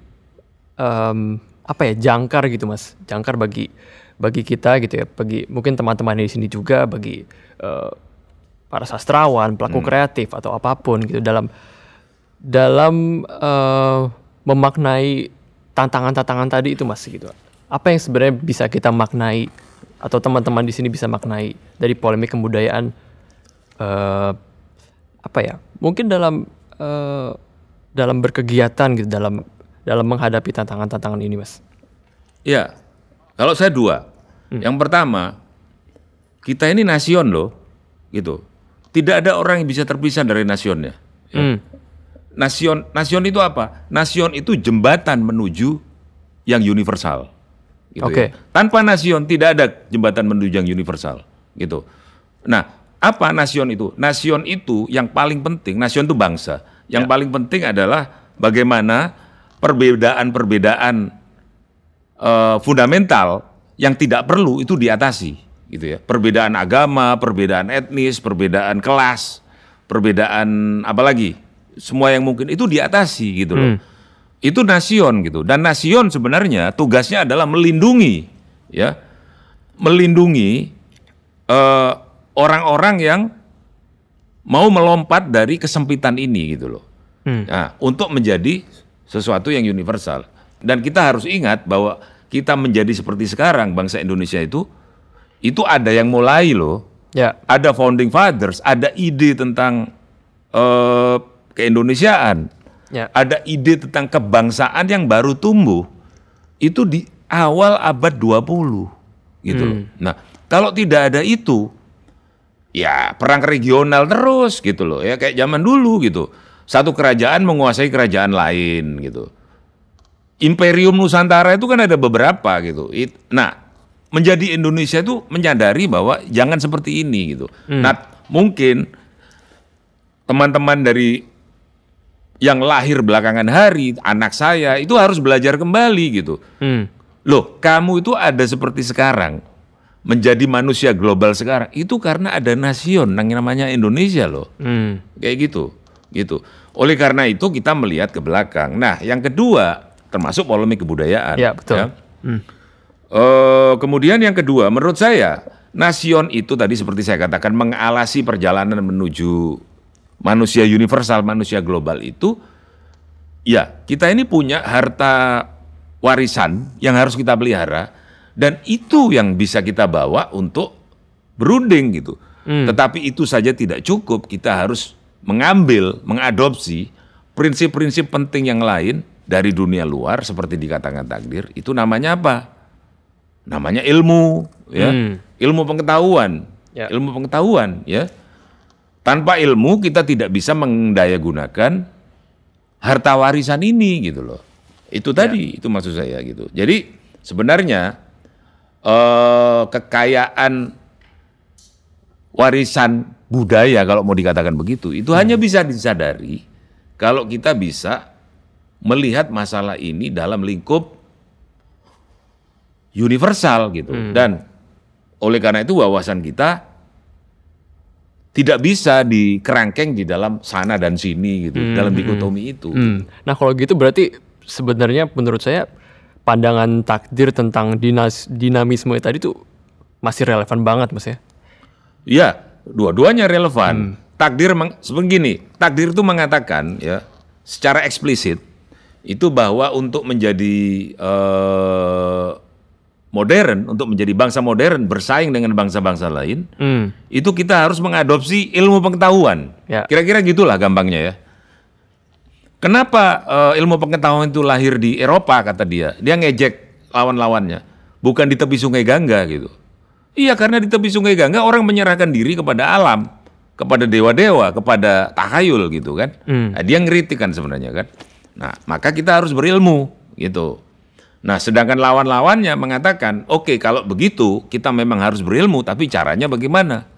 em, apa ya jangkar gitu mas, jangkar bagi bagi kita gitu ya, bagi mungkin teman-teman di sini juga, bagi eh, para sastrawan, pelaku Hmm. kreatif atau apa pun gitu dalam dalam eh, memaknai tantangan-tantangan tadi itu mas gitu. Apa yang sebenarnya bisa kita maknai atau teman-teman di sini bisa maknai dari polemik kebudayaan eh apa ya? Mungkin dalam eh, dalam berkegiatan gitu dalam dalam menghadapi tantangan-tantangan ini mas. Ya, kalau saya dua. Yang pertama, kita ini nasion loh, gitu. Tidak ada orang yang bisa terpisah dari nasionnya. Hmm. Nasion, nasion itu apa? Nasion itu jembatan menuju yang universal. Gitu Oke. ya. Tanpa nasion tidak ada jembatan menuju yang universal. Gitu. Nah, apa nasion itu? Nasion itu yang paling penting. Nasion itu bangsa. Yang paling penting adalah bagaimana perbedaan-perbedaan eh, fundamental yang tidak perlu itu diatasi, gitu ya. Perbedaan agama, perbedaan etnis, perbedaan kelas, perbedaan apalagi semua yang mungkin itu diatasi gitu loh. Itu nasion gitu. Dan nasion sebenarnya tugasnya adalah melindungi ya. Melindungi eh, orang-orang yang mau melompat dari kesempitan ini gitu loh. Hmm. Nah, untuk menjadi sesuatu yang universal. Dan kita harus ingat bahwa kita menjadi seperti sekarang bangsa Indonesia itu itu ada yang mulai loh. Ya. Ada founding fathers, ada ide tentang eh, keindonesiaan. Ya. Ada ide tentang kebangsaan yang baru tumbuh. Itu di awal abad 20 gitu loh. Nah, kalau tidak ada itu ya perang regional terus gitu loh ya kayak zaman dulu gitu. Satu kerajaan menguasai kerajaan lain gitu. Imperium Nusantara itu kan ada beberapa gitu. It- nah, menjadi Indonesia itu menyadari bahwa jangan seperti ini gitu. Nah, mungkin teman-teman dari yang lahir belakangan hari, anak saya itu harus belajar kembali gitu. Hmm. Loh, kamu itu ada seperti sekarang, menjadi manusia global sekarang, itu karena ada nasion yang namanya Indonesia loh. Hmm. Kayak gitu, gitu. Oleh karena itu kita melihat ke belakang. Nah, yang kedua termasuk polemik kebudayaan. Ya, betul. Hmm. Eh, kemudian yang kedua, menurut saya nasion itu tadi seperti saya katakan mengalasi perjalanan menuju manusia universal, manusia global itu, ya kita ini punya harta warisan yang harus kita pelihara dan itu yang bisa kita bawa untuk berunding gitu. Tetapi itu saja tidak cukup, kita harus mengambil, mengadopsi prinsip-prinsip penting yang lain dari dunia luar seperti dikatakan takdir. Itu namanya apa? Namanya ilmu, ya. Hmm. Ilmu pengetahuan. Ya. Ilmu pengetahuan, ya. Tanpa ilmu kita tidak bisa mendayagunakan harta warisan ini gitu loh. Itu tadi, itu maksud saya gitu. Jadi sebenarnya eh, kekayaan warisan budaya kalau mau dikatakan begitu itu hanya bisa disadari kalau kita bisa melihat masalah ini dalam lingkup universal gitu. Dan oleh karena itu wawasan kita tidak bisa dikerangkeng di dalam sana dan sini gitu dalam dikotomi itu. Hmm. Nah kalau gitu berarti sebenarnya menurut saya pandangan takdir tentang dinas dinamisme tadi tuh masih relevan banget mas ya. Ya, dua-duanya relevan. Takdir meng, begini, takdir itu mengatakan ya secara eksplisit itu bahwa untuk menjadi eh, modern, untuk menjadi bangsa modern bersaing dengan bangsa-bangsa lain, Hmm. itu kita harus mengadopsi ilmu pengetahuan. Ya. Kira-kira gitulah gampangnya ya. Kenapa eh, ilmu pengetahuan itu lahir di Eropa kata dia? Dia ngejek lawan-lawannya, bukan di tepi Sungai Gangga gitu. Iya, karena di tepi Sungai Gangga orang menyerahkan diri kepada alam, kepada dewa-dewa, kepada tahayul gitu kan. Nah, dia ngeritik kan sebenarnya kan. Nah, maka kita harus berilmu gitu. Nah, sedangkan lawan-lawannya mengatakan, oke kalau begitu kita memang harus berilmu, tapi caranya bagaimana?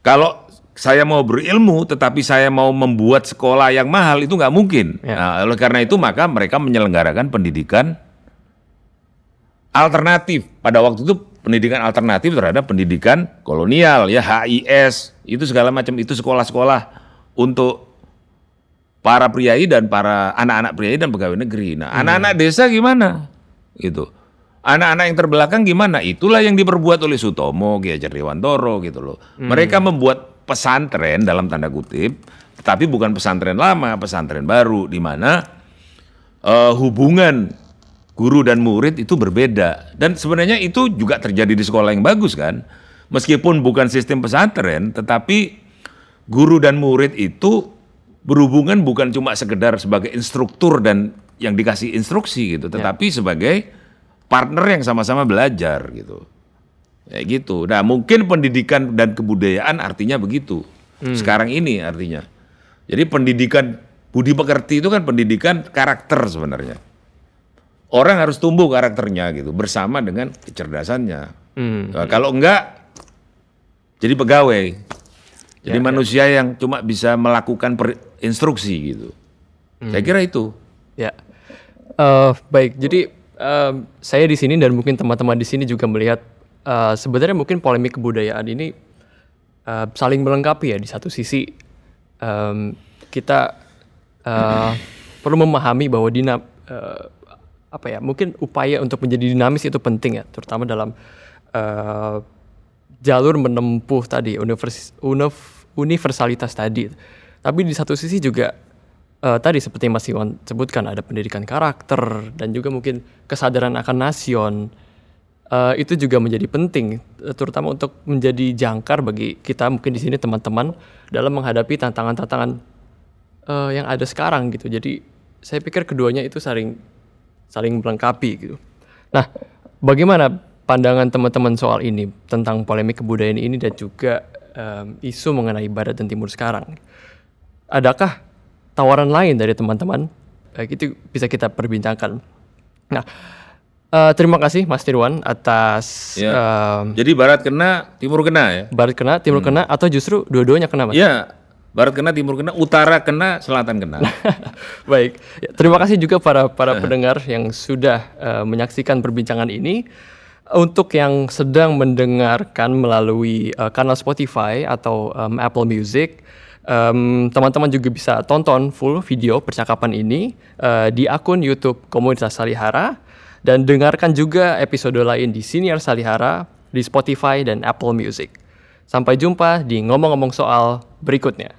Kalau saya mau berilmu, tetapi saya mau membuat sekolah yang mahal itu nggak mungkin. Ya. Nah, oleh karena itu maka mereka menyelenggarakan pendidikan alternatif. Pada waktu itu pendidikan alternatif terhadap pendidikan kolonial ya HIS itu segala macam itu sekolah-sekolah untuk para priai dan para anak-anak priai dan pegawai negeri. Nah, anak-anak desa gimana? Gitu. Anak-anak yang terbelakang gimana? Itulah yang diperbuat oleh Sutomo, Ki Hajar Dewantoro gitu loh. Mereka membuat pesantren dalam tanda kutip, tetapi bukan pesantren lama, pesantren baru di mana eh, hubungan guru dan murid itu berbeda. Dan sebenarnya itu juga terjadi di sekolah yang bagus kan. Meskipun bukan sistem pesantren, tetapi guru dan murid itu berhubungan bukan cuma sekedar sebagai instruktur dan yang dikasih instruksi gitu, tetapi sebagai partner yang sama-sama belajar gitu. Kayak gitu. Nah, mungkin pendidikan dan kebudayaan artinya begitu. Sekarang ini artinya. Jadi pendidikan budi pekerti itu kan pendidikan karakter sebenarnya. Orang harus tumbuh karakternya gitu bersama dengan kecerdasannya. Nah, kalau enggak jadi pegawai. Jadi manusia yang cuma bisa melakukan per- instruksi gitu. Saya kira itu. Ya, Eh, baik. Jadi em, saya di sini dan mungkin teman-teman di sini juga melihat eh, sebenarnya mungkin polemik kebudayaan ini eh, saling melengkapi ya. Di satu sisi em, kita eh, perlu memahami bahwa dina eh, apa ya? Mungkin upaya untuk menjadi dinamis itu penting ya, terutama dalam eh, jalur menempuh tadi univers, unif- universalitas tadi. Tapi di satu sisi juga eh, tadi seperti Mas Iwan sebutkan ada pendidikan karakter dan juga mungkin kesadaran akan nasion Eh, itu juga menjadi penting terutama untuk menjadi jangkar bagi kita mungkin di sini teman-teman dalam menghadapi tantangan-tantangan eh, yang ada sekarang gitu. Jadi saya pikir keduanya itu saling saling melengkapi gitu. Nah, bagaimana pandangan teman-teman soal ini tentang polemik kebudayaan ini dan juga em, isu mengenai Barat dan Timur sekarang? Adakah tawaran lain dari teman-teman? Baik itu bisa kita perbincangkan. Nah, eh, terima kasih Mas Tirwan atas Ya. em, Jadi barat kena, timur kena ya. Barat kena, Timur kena, atau justru dua-duanya kena, Mas? Ya, barat kena, timur kena, utara kena, selatan kena. [laughs] Baik, Ya, terima kasih juga para para pendengar yang sudah eh, menyaksikan perbincangan ini. Untuk yang sedang mendengarkan melalui eh, kanal Spotify atau em, Apple Music, em, teman-teman juga bisa tonton full video percakapan ini eh, di akun YouTube Komunitas Salihara dan dengarkan juga episode lain di Senior Salihara di Spotify dan Apple Music. Sampai jumpa di ngomong-ngomong soal berikutnya.